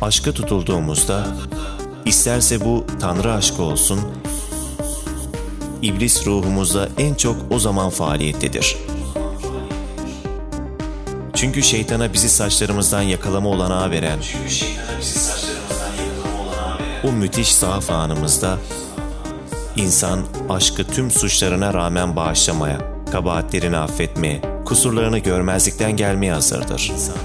Aşka tutulduğumuzda, isterse bu Tanrı aşkı olsun, İblis ruhumuzda en çok o zaman faaliyettedir. Çünkü şeytana bizi saçlarımızdan yakalama olanağı veren, o müthiş zaaf anımızda insan aşkı tüm suçlarına rağmen bağışlamaya, kabahatlerini affetmeye, kusurlarını görmezlikten gelmeye hazırdır. İnsan